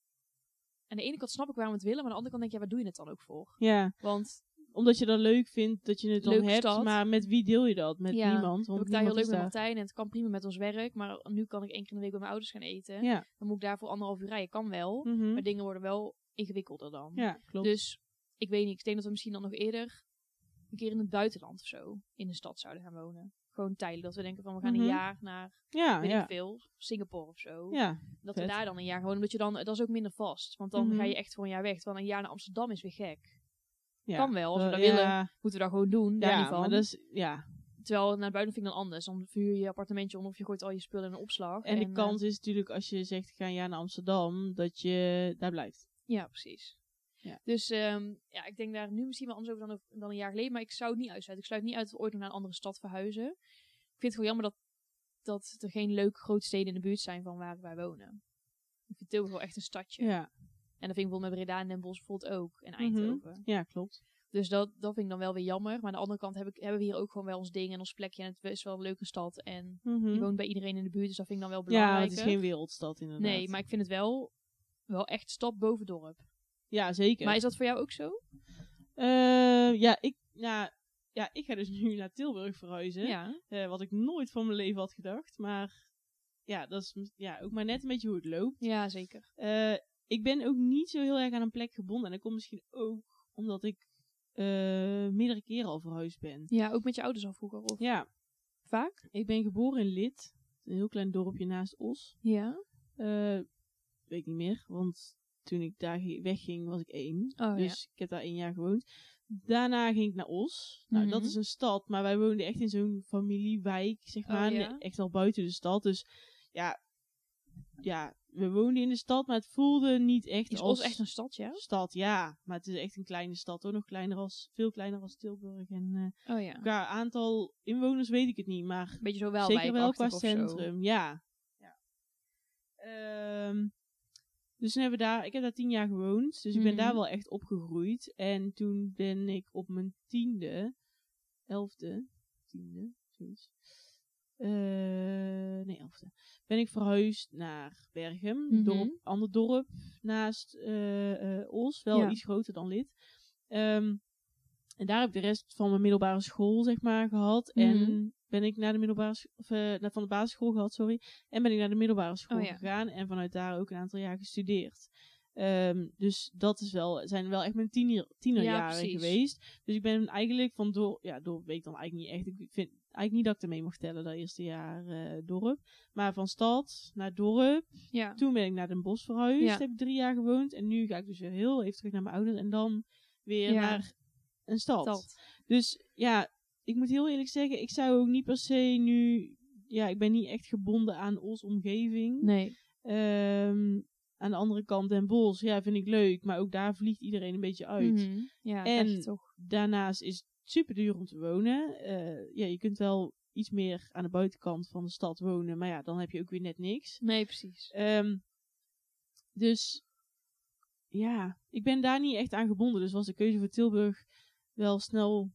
Aan de ene kant snap ik waarom we het willen, maar aan de andere kant denk ja, waar doe je het dan ook voor? ja, Want omdat je dat leuk vindt dat je het dan hebt. stad. Maar met wie deel je dat? Met Ja, niemand. heb Want ik daar heel leuk met. Martijn en het kan prima met ons werk, maar nu kan ik één keer in de week bij mijn ouders gaan eten. Ja. Dan moet ik daarvoor anderhalf uur rijden, kan wel, Mhm. maar dingen worden wel ingewikkelder dan. Ja, klopt. Dus ik weet niet, ik denk dat we misschien dan nog eerder een keer in het buitenland of zo in de stad zouden gaan wonen. Gewoon tijdelijk, dat we denken van we gaan Mhm. een jaar naar, ja, weet ja. ik veel, Singapore of zo. Ja, Dat Vet. we daar dan een jaar gewoon, omdat je dan, dat is ook minder vast. Want dan Mhm. ga je echt voor een jaar weg. Terwijl een jaar naar Amsterdam is weer gek. ja. Kan wel, als we Eh, dat willen, moeten we dat gewoon doen. Daar niet van. maar ja. Terwijl naar buiten vind ik dan anders. Dan verhuur je je appartementje onder of je gooit al je spullen in een opslag. En de eh, kans is natuurlijk als je zegt ik ga een jaar naar Amsterdam, dat je daar blijft. ja, precies. Ja. Dus ehm, ja, ik denk daar nu misschien wel anders over dan, dan een jaar geleden. Maar ik zou het niet uitsluiten. Ik sluit niet uit dat we ooit nog naar een andere stad verhuizen. Ik vind het gewoon jammer dat, dat er geen leuke grote steden in de buurt zijn van waar wij wonen. Ik vind Tilburg wel echt een stadje. Ja, En dat vind ik bijvoorbeeld met Breda en Den Bosch bijvoorbeeld ook. En Mhm. Eindhoven. ja klopt. Dus dat, dat vind ik dan wel weer jammer. Maar aan de andere kant heb ik, hebben we hier ook gewoon wel ons ding en ons plekje. En het is wel een leuke stad. En Mhm. je woont bij iedereen in de buurt. Dus dat vind ik dan wel Ja, belangrijk. het is geen wereldstad inderdaad. Nee, maar ik vind het wel, wel echt stad boven dorp. Ja, zeker. Maar is dat voor jou ook zo? Eh, ja, ik, nou, ja, ik ga dus nu naar Tilburg verhuizen. Ja. Eh, wat ik nooit van mijn leven had gedacht. Maar ja, dat is ja, ook maar net een beetje hoe het loopt. Ja, zeker. Eh, ik ben ook niet zo heel erg aan een plek gebonden. En dat komt misschien ook omdat ik meerdere keren al verhuisd ben. Ja, ook met je ouders al vroeger. Of Ja, vaak? ik ben geboren in Lid. Een heel klein dorpje naast Os. Ja. Weet ik niet meer, want toen ik daar wegging was ik één. Oh, dus ik heb daar één jaar gewoond. Daarna ging ik naar Os. Nou, dat Mhm. is een stad, maar wij woonden echt in zo'n familiewijk, zeg Oh, maar. ja? Echt al buiten de stad. Dus ja, ja, we woonden in de stad, maar het voelde niet echt Is als Os echt een stad, ja? stad. Ja, maar het is echt een kleine stad hoor. Nog kleiner als, veel kleiner als Tilburg. En Oh ja. qua aantal inwoners weet ik het niet, maar Beetje zo wel Zeker wel qua centrum, ja. ja. Ehm, dus toen hebben we daar, ik heb daar tien jaar gewoond, dus ik ben Mhm. daar wel echt opgegroeid. En toen ben ik op mijn tiende, elfde, tiende, zoiets. Eh, nee, elfde. Ben ik verhuisd naar Berghem, een Mhm. dorp, ander dorp naast eh, Os, wel Ja. iets groter dan Lid. Ehm, en daar heb ik de rest van mijn middelbare school, zeg maar, gehad. Mhm. En ben ik naar de middelbare of, eh, van de basisschool gehad, sorry. En ben ik naar de middelbare school Oh ja. gegaan. En vanuit daar ook een aantal jaar gestudeerd. Ehm, dus dat is wel, zijn wel echt mijn tiener, tienerjaren precies. geweest. Dus ik ben eigenlijk van door, ja, dorp weet ik dan eigenlijk niet echt. Ik vind eigenlijk niet dat ik ermee mag tellen, dat eerste jaar eh, dorp. Maar van stad naar dorp. Ja. Toen ben ik naar Den Bosch verhuisd, Ja. heb ik drie jaar gewoond. En nu ga ik dus weer heel even terug naar mijn ouders. En dan weer Ja. naar een stad. Dus ja, ik moet heel eerlijk zeggen, ik zou ook niet per se nu... Ja, ik ben niet echt gebonden aan Os omgeving. Nee. Ehm, aan de andere kant Den Bosch, ja, vind ik leuk. Maar ook daar vliegt iedereen een beetje uit. Mhm. Ja, En- toch. Daarnaast is het super duur om te wonen. Eh, ja, je kunt wel iets meer aan de buitenkant van de stad wonen. Maar ja, dan heb je ook weer net niks. Nee, precies. Ehm, dus ja, ik ben daar niet echt aan gebonden. Dus was de keuze voor Tilburg wel snel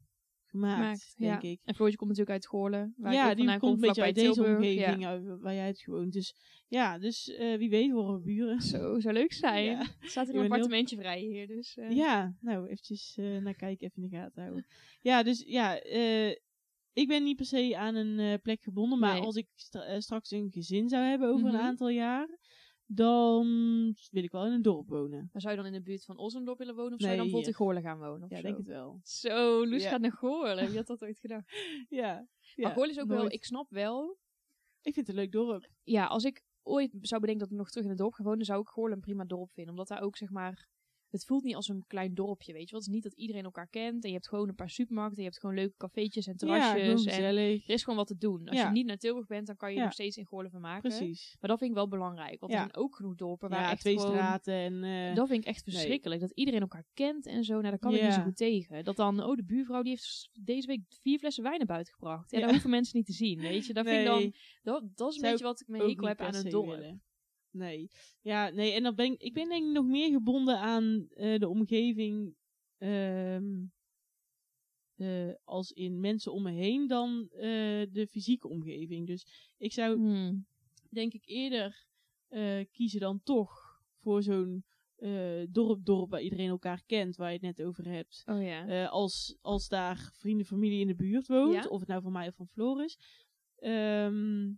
gemaakt, Maakt, denk ja. ik. En Floortje komt natuurlijk uit Goorlen. Waar ja, die komt een beetje uit deze omgeving, Ja. uit waar jij hebt gewoond. Dus ja, dus eh, wie weet worden we buren. Zo, zou leuk zijn. Ja. Er staat Ik een appartementje vrij hier, dus... eh, Ja, nou, eventjes eh, naar kijken, even in de gaten houden. Ja, dus ja, eh, ik ben niet per se aan een eh, plek gebonden. Maar Nee. als ik stra- eh, straks een gezin zou hebben over Mhm. een aantal jaar, dan wil ik wel in een dorp wonen. Maar zou je dan in de buurt van Ossendorp willen wonen? Of zou je dan bijvoorbeeld in Goorlen gaan wonen? Of Ja, zo? denk het wel. Zo, Loes Ja. gaat naar Goorlen. Wie had dat ooit gedacht? Ja. maar Goorlen is ook wel... Ik snap wel... Ik vind het een leuk dorp. Ja, als ik ooit zou bedenken dat ik nog terug in het dorp ga wonen... zou ik Goorlen een prima dorp vinden. Omdat daar ook, zeg maar... het voelt niet als een klein dorpje, weet je wel. Het is niet dat iedereen elkaar kent en je hebt gewoon een paar supermarkten, je hebt gewoon leuke cafeetjes en ja, terrasjes. en er is gewoon wat te doen. Als Ja. je niet naar Tilburg bent, dan kan je nog steeds in Goorlen van maken. Precies. Maar dat vind ik wel belangrijk, want Ja. er zijn ook genoeg dorpen waar echt twee gewoon... straten en... eh, Dat vind ik echt Nee. verschrikkelijk. Dat iedereen elkaar kent en zo. Nou, daar kan ik niet zo goed tegen. Dat dan, oh, de buurvrouw die heeft deze week vier flessen wijn naar buiten gebracht. Ja, dat hoeven mensen niet te zien, weet je. Dat vind ik dan, dat, dat is een Zou beetje wat ik ook hekel heb aan een dorp. willen. Nee. Ja, nee. En dan ben ik, ik ben denk ik nog meer gebonden aan eh, de omgeving ehm, eh, als in mensen om me heen dan eh, de fysieke omgeving. Dus ik zou Hmm. denk ik eerder kiezen dan toch voor zo'n dorp, dorp waar iedereen elkaar kent, waar je het net over hebt. Oh ja. Als, als daar vrienden, familie in de buurt woont, Ja. of het nou van mij of van Floris. Ehm,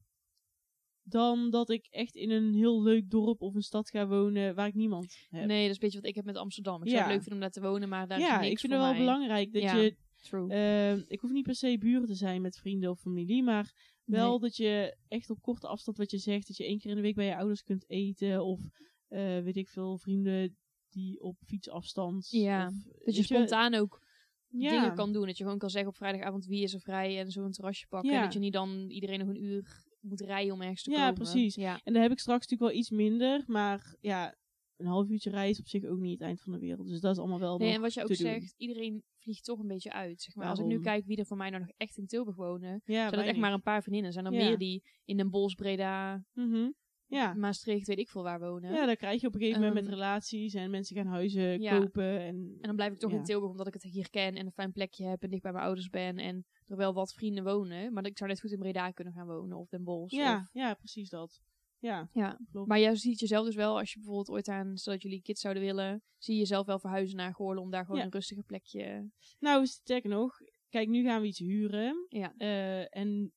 dan dat ik echt in een heel leuk dorp of een stad ga wonen waar ik niemand heb. Nee, dat is een beetje wat ik heb met Amsterdam. Ik zou het leuk vinden om daar te wonen, maar daar is ja, niks ik vind het wel mij. belangrijk dat Ja. je. True. ehm, ik hoef niet per se buren te zijn met vrienden of familie, maar wel Nee. dat je echt op korte afstand wat je zegt, dat je één keer in de week bij je ouders kunt eten. Of eh, weet ik veel, vrienden die op fietsafstand. Ja, of, Dat je spontaan ook ja, dingen kan doen. Dat je gewoon kan zeggen op vrijdagavond wie is er vrij en zo'n terrasje pakken. Ja. En dat je niet dan iedereen nog een uur moet rijden om ergens te Ja, komen. precies. Ja, En daar heb ik straks natuurlijk wel iets minder. Maar ja, een half uurtje rijden is op zich ook niet het eind van de wereld. Dus dat is allemaal wel Nee, en wat je ook doen. zegt, iedereen vliegt toch een beetje uit. Zeg maar. Als ik nu kijk wie er van mij nou nog echt in Tilburg wonen, Ja, zijn dat echt maar een paar vriendinnen. Zijn er Ja. meer die in Den Bosch, Breda, Mhm. Ja. Maastricht, weet ik veel waar wonen. ja, dan krijg je op een gegeven moment met Ehm, relaties en mensen gaan huizen ja. kopen. En, En dan blijf ik toch ja. in Tilburg omdat ik het hier ken en een fijn plekje heb en dicht bij mijn ouders ben en er wel wat vrienden wonen. Maar ik zou net goed in Breda kunnen gaan wonen of Den Bosch. Ja, Of, ja, precies dat. Ja, ja. klopt. Maar jij ziet jezelf dus wel, als je bijvoorbeeld ooit aan, stel dat jullie kids zouden willen, zie je jezelf wel verhuizen naar Goorlen om daar gewoon Ja. een rustiger plekje... Nou, sterker nog. Kijk, nu gaan we iets huren. Ja. Eh, en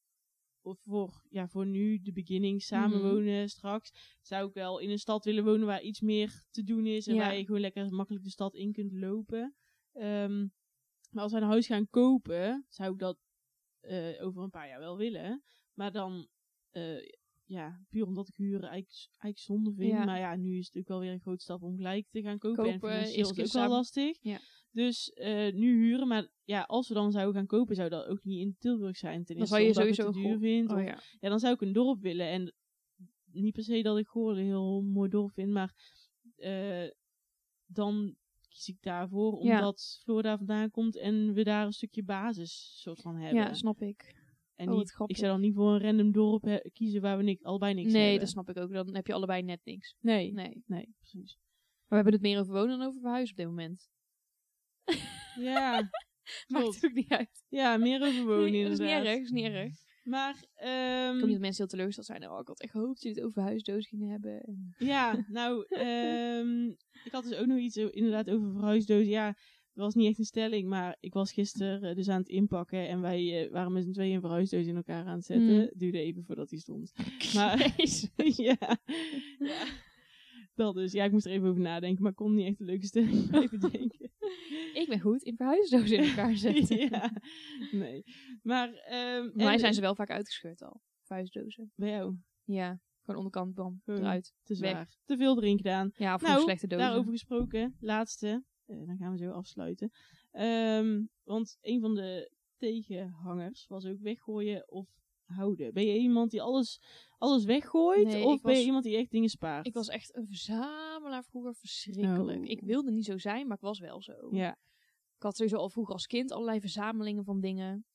voor, ja, voor nu, de beginning, Mhm. wonen straks, zou ik wel in een stad willen wonen waar iets meer te doen is. En Ja. waar je gewoon lekker makkelijk de stad in kunt lopen. Ehm, maar als wij een huis gaan kopen, zou ik dat eh, over een paar jaar wel willen. Maar dan, eh, ja, puur omdat ik huren eigenlijk, eigenlijk zonde vind. Ja. Maar ja, nu is het ook wel weer een grote stap om gelijk te gaan kopen. en Kopen, financieel eerst is ook wel lastig. Ja. Dus eh, nu huren, maar ja, als we dan zouden gaan kopen, zou dat ook niet in Tilburg zijn. Ten Dan zou je ik sowieso duur Goor- vind. Oh of- ja. ja, dan zou ik een dorp willen. En niet per se dat ik Goorlen een heel mooi dorp vind, maar eh, dan kies ik daarvoor Ja. omdat Floor daar vandaan komt en we daar een stukje basis soort van hebben. ja, snap ik. en oh, niet, ik zou dan niet voor een random dorp kiezen waar we niks, allebei niks Nee, hebben. dat snap ik ook. Dan heb je allebei net niks. Nee, nee, Nee. precies. Maar we hebben het meer over wonen dan over verhuizen op dit moment. Ja, Maakt het ook niet uit. Ja, meer over wonen Nee, dat is niet erg, is niet erg. Maar, ehm, Ik hoop niet dat mensen heel teleurgesteld zijn. Oh, ik had echt gehoopt dat jullie het over huisdoos gingen hebben. En... Ja, nou, ehm, ik had dus ook nog iets inderdaad over verhuisdozen. Ja, het was niet echt een stelling, maar ik was gisteren eh, dus aan het inpakken en wij eh, waren met z'n tweeën een verhuisdoos in elkaar aan het zetten. Mm. Het duurde even voordat die stond. Maar ja, ja, dat dus. Ja, ik moest er even over nadenken, maar ik kon niet echt een leuke stelling denken. ik ben goed in verhuisdozen in elkaar zetten. ja, nee. Maar, ehm Bij mij zijn ze wel vaak uitgescheurd al. Verhuisdozen. Bij jou, Ja, gewoon onderkant, bam, eruit. te Weg. zwaar. Te veel erin gedaan. Ja, of Nou, slechte dozen. Daarover gesproken, laatste. Eh, dan gaan we zo afsluiten. Ehm, want een van de tegenhangers was ook weggooien of houden. Ben je iemand die alles, alles weggooit? Nee, of ben je was- iemand die echt dingen spaart? Ik was echt een verzamelaar vroeger, verschrikkelijk. Oh. Ik wilde niet zo zijn, maar ik was wel zo. Ja, Ik had sowieso al vroeger als kind allerlei verzamelingen van dingen.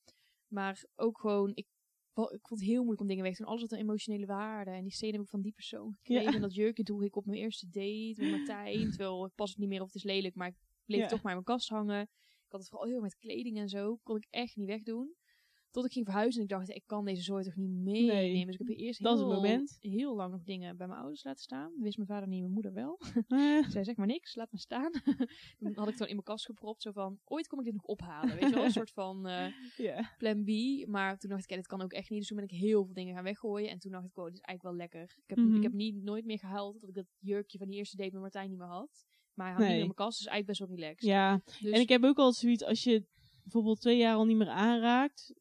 Maar ook gewoon, ik, ik vond het heel moeilijk om dingen weg te doen. Alles had een emotionele waarde. En die stenen heb ik van die persoon gekregen. Ja. En dat jurkje droeg ik op mijn eerste date met Martijn. Terwijl ik pas het niet meer of het is lelijk, maar ik bleef Ja. toch maar in mijn kast hangen. Ik had het vooral heel met kleding en zo. Kon ik echt niet wegdoen. Tot ik ging verhuizen en ik dacht, ik kan deze zooi toch niet meenemen. Dus ik heb eerst dat is heel, het moment. heel lang nog dingen bij mijn ouders laten staan. Wist mijn vader niet, mijn moeder wel. Eh, Ik zei, zeg maar niks, laat me staan. dan had ik het dan in mijn kast gepropt, zo van, ooit kom ik dit nog ophalen. Weet je wel, een soort van eh, plan B. Maar toen dacht ik, ja, dit kan ook echt niet. Dus toen ben ik heel veel dingen gaan weggooien. En toen dacht ik, oh, dit is eigenlijk wel lekker. Ik heb, Mhm. ik heb niet, nooit meer gehuild dat ik dat jurkje van die eerste date met Martijn niet meer had. Maar hij had niet Nee. meer in mijn kast, dus eigenlijk best wel relaxed. ja, Dus, en ik heb ook al zoiets, als je bijvoorbeeld twee jaar al niet meer aanraakt,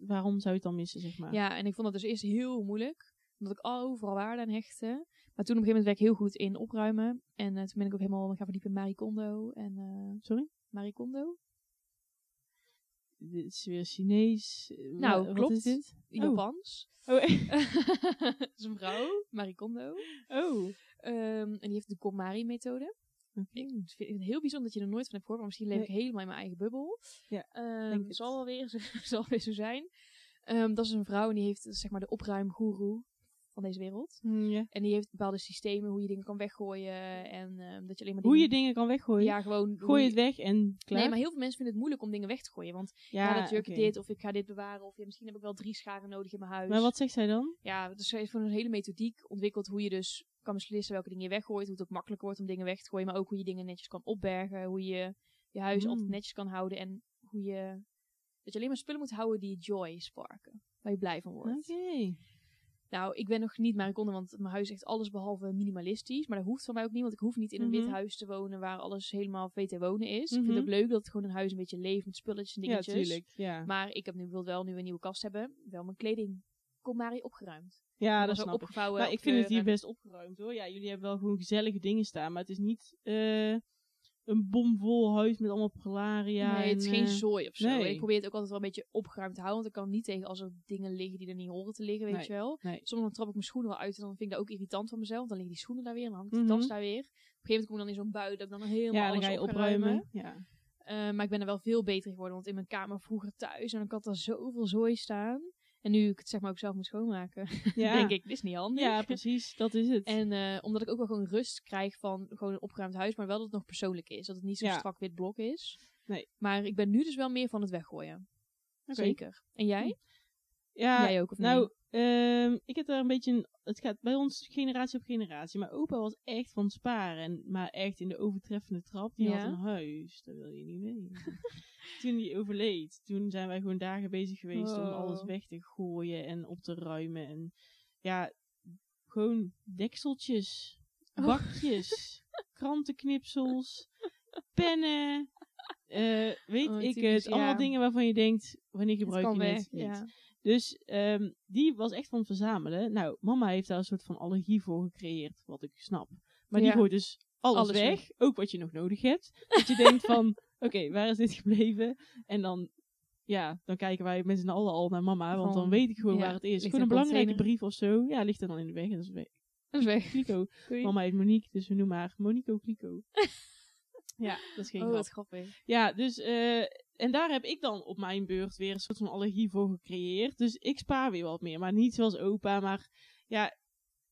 waarom zou je het dan missen, zeg maar? ja, en ik vond dat dus eerst heel moeilijk. Omdat ik overal waarde aan hechtte. Maar toen op een gegeven moment werd ik heel goed in opruimen. En eh, toen ben ik ook helemaal gaan verdiepen in Marie Kondo. En, eh, Sorry? Marie Kondo? Dit is weer Chinees. Eh, Nou, wat klopt. is dit? Japans. Oh, echt? dat is een vrouw, Marie Kondo. oh. Ehm, en die heeft de KonMari-methode. Ik vind het heel bijzonder dat je er nooit van hebt gehoord, maar misschien leef ik helemaal in mijn eigen bubbel. Ja, denk het. zal wel weer zo, zal weer zo zijn. Ehm, dat is een vrouw en die heeft zeg maar de opruimgoeroe van deze wereld. Ja. En die heeft bepaalde systemen hoe je dingen kan weggooien en ehm, dat je alleen maar Hoe je dingen... kan weggooien. Ja, gewoon... Gooi je het weg en klaar. Nee, maar heel veel mensen vinden het moeilijk om dingen weg te gooien. Want ja, ja, dat jurk oké. dit, of ik ga dit bewaren, of ja, misschien heb ik wel drie scharen nodig in mijn huis. Maar wat zegt zij dan? Ja, dus zij heeft gewoon een hele methodiek ontwikkeld hoe je dus kan beslissen welke dingen je weggooit. Hoe het ook makkelijker wordt om dingen weg te gooien. Maar ook hoe je dingen netjes kan opbergen. Hoe je je huis Mm. altijd netjes kan houden. En hoe je... Dat je alleen maar spullen moet houden die joy sparken. Waar je blij van wordt. Oké. Nou, ik ben nog niet Marie Kondo, want mijn huis is echt alles behalve minimalistisch. Maar dat hoeft van mij ook niet, want ik hoef niet in een wit Mhm. huis te wonen waar alles helemaal VT wonen is. Ik vind Mhm. het ook leuk dat het gewoon een huis een beetje leeft met spulletjes en Ja, dingetjes. tuurlijk. Ja, Maar ik heb nu bijvoorbeeld wel, nu we een nieuwe kast hebben, wel mijn kleding. Kom Mari opgeruimd. ja dat ook snap opgevouwen. Maar ik vind het hier best opgeruimd hoor. Ja, jullie hebben wel gewoon gezellige dingen staan. Maar het is niet eh, een bomvol huis met allemaal prularia. nee, het is en, geen eh, zooi of zo. nee. Ik probeer het ook altijd wel een beetje opgeruimd te houden. Want ik kan niet tegen als er dingen liggen die er niet horen te liggen, weet Nee, je wel. nee. Soms dan trap ik mijn schoenen wel uit en dan vind ik dat ook irritant van mezelf. Dan liggen die schoenen daar weer en dan hangt die Mhm. tas daar weer. Op een gegeven moment kom ik dan in zo'n bui dat ik dan helemaal Ja, dan ga je opruimen. ruimen. Ja. Eh, maar ik ben er wel veel beter geworden. Want in mijn kamer vroeger thuis en dan had er zoveel zooi staan. En nu ik het zeg maar ook zelf moet schoonmaken, Ja. denk ik, dit is niet handig. ja, precies. Dat is het. En eh, omdat ik ook wel gewoon rust krijg van gewoon een opgeruimd huis, maar wel dat het nog persoonlijk is. Dat het niet zo'n Ja. strak wit blok is. Nee. Maar ik ben nu dus wel meer van het weggooien. Zeker. En jij? Ja, jij ook of nou, ehm, ik heb daar een beetje een... Het gaat bij ons generatie op generatie. Maar opa was echt van sparen. En, maar echt in de overtreffende trap. Die Ja. had een huis. Dat wil je niet weten. toen die overleed, toen zijn wij gewoon dagen bezig geweest om Oh. alles weg te gooien en op te ruimen. En ja, gewoon dekseltjes, Oh. bakjes, krantenknipsels, pennen. eh, weet Oh, ik typisch, het. Allemaal ja. dingen waarvan je denkt, wanneer gebruik je weg. het. Ja. Dus ehm, die was echt van het verzamelen. Nou, mama heeft daar een soort van allergie voor gecreëerd, wat ik snap. Maar die gooit dus alles, Alles weg, weg. ook wat je nog nodig hebt. Dat je denkt van, oké, waar is dit gebleven? En dan, ja, dan kijken wij met z'n allen al naar mama, want dan weet ik gewoon ja, waar het is. Gewoon een belangrijke container. brief of zo, ja, ligt er dan in de weg en dat is weg. Dat is weg. Clico. Mama heet Monique, dus we noemen haar Monico Clico. ja, dat is geen Oh, grap. wat grappig. Ja, dus, eh, en daar heb ik dan op mijn beurt weer een soort van allergie voor gecreëerd. Dus ik spaar weer wat meer, maar niet zoals opa. Maar ja,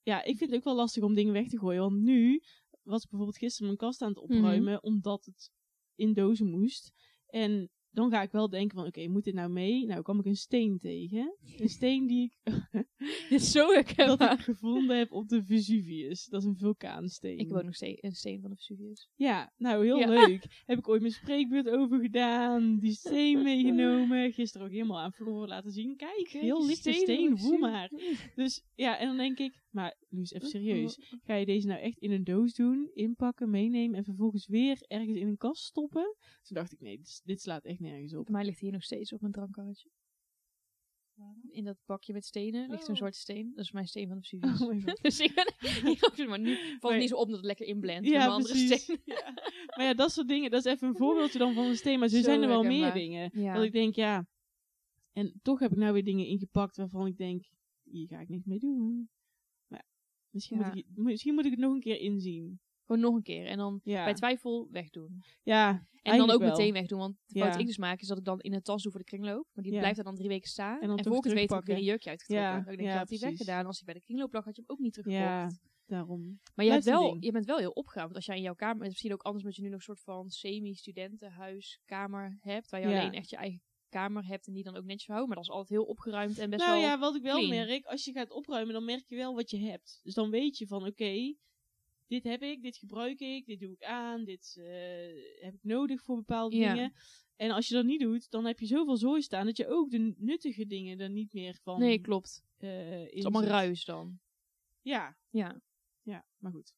ja, ik vind het ook wel lastig om dingen weg te gooien. Want nu was ik bijvoorbeeld gisteren mijn kast aan het opruimen, omdat het in dozen moest. En dan ga ik wel denken van, oké, moet dit nou mee? Nou, kwam ik een steen tegen. Een steen die ik, Dit is zo dat ik gevonden heb op de Vesuvius. Dat is een vulkaansteen. Ik woon nog steeds een steen van de Vesuvius. Ja, nou heel Ja. leuk. Heb ik ooit mijn spreekbeurt over gedaan. Die steen meegenomen. Gisteren ook helemaal aan Floor laten zien. Kijk, heel lichte steen, voel maar. Dus ja, en dan denk ik, maar Luus, even serieus. Ga je deze nou echt in een doos doen, inpakken, meenemen en vervolgens weer ergens in een kast stoppen? Toen dacht ik, nee, dit, dit slaat echt nergens op. Bij mij ligt hier nog steeds op mijn drankkarretje. In dat bakje met stenen ligt Oh. zwarte steen. Dat is mijn steen van de Vesuvius. Oh dus ik ben hier maar nu valt het Maar- niet zo op dat het lekker inblendt. met Ja, mijn andere steen. Ja. Maar ja, dat soort dingen, dat is even een voorbeeldje dan van een steen. Maar zo, Zo zijn er wel meer dingen. Ja. Dat ik denk, ja. En toch heb ik nou weer dingen ingepakt waarvan ik denk, hier ga ik niks mee doen. Misschien, Ja. Moet ik, misschien moet ik het nog een keer inzien. Gewoon nog een keer. En dan Ja, bij twijfel wegdoen. ja En dan ook wel. meteen wegdoen. Want Ja. die ik dus maak is dat ik dan in een tas doe voor de kringloop. Maar die Ja. blijft er dan drie weken staan. En En, dan ik het weet heb ik weer een jurkje uitgetrokken. Ja, Dan denk ik, ja, had precies. weggedaan. Als hij bij de kringloop lag, had je hem ook niet teruggekocht. Ja, daarom. Maar je, hebt wel, je bent wel heel opgeruimd. Als jij in jouw kamer, misschien ook anders omdat je nu nog een soort van semi-studentenhuiskamer hebt. Waar je alleen echt je eigen kamer hebt en die dan ook netjes houdt. Maar dat is altijd heel opgeruimd en best nou wel... ja, wat ik wel clean. merk, als je gaat opruimen, dan merk je wel wat je hebt. Dus dan weet je van, oké, dit heb ik, dit gebruik ik, dit doe ik aan, dit eh, heb ik nodig voor bepaalde Ja. dingen. En als je dat niet doet, dan heb je zoveel zooi staan dat je ook de nuttige dingen er niet meer van Nee, klopt. eh Het is allemaal ruis dan. Ja, Ja. ja, maar goed.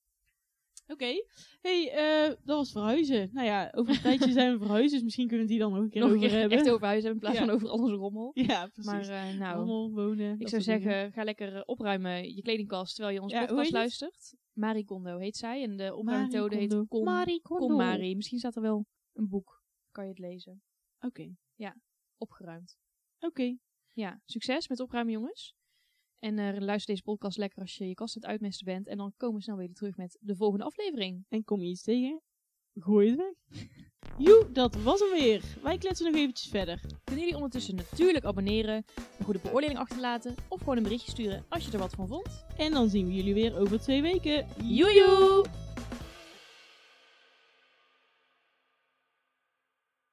Oké. hey, eh, dat was verhuizen. Nou ja, over een tijdje zijn we verhuizen, dus misschien kunnen we die dan nog een keer Nog een keer hebben. echt over huis hebben in plaats Ja. van over al onze rommel. Ja, precies. Maar eh, nou, Allemaal wonen. ik zou dingen. zeggen, ga lekker eh, opruimen je kledingkast terwijl je onze Ja, hoe podcast luistert. Marie Kondo heet zij en de opruimmethode heet. Kom, Marie Kondo. Kom Marie. Misschien staat er wel een boek, kan je het lezen. Oké. Opgeruimd. Oké. Ja, succes met opruimen jongens. En eh, luister deze podcast lekker als je je kast aan het uitmesten bent. En dan komen we snel weer terug met de volgende aflevering. En kom je iets tegen? Gooi het weg. Joe, dat was hem weer. Wij kletsen nog eventjes verder. Kunnen jullie ondertussen natuurlijk abonneren, een goede beoordeling achterlaten of gewoon een berichtje sturen als je er wat van vond. En dan zien we jullie weer over twee weken. Joejoe!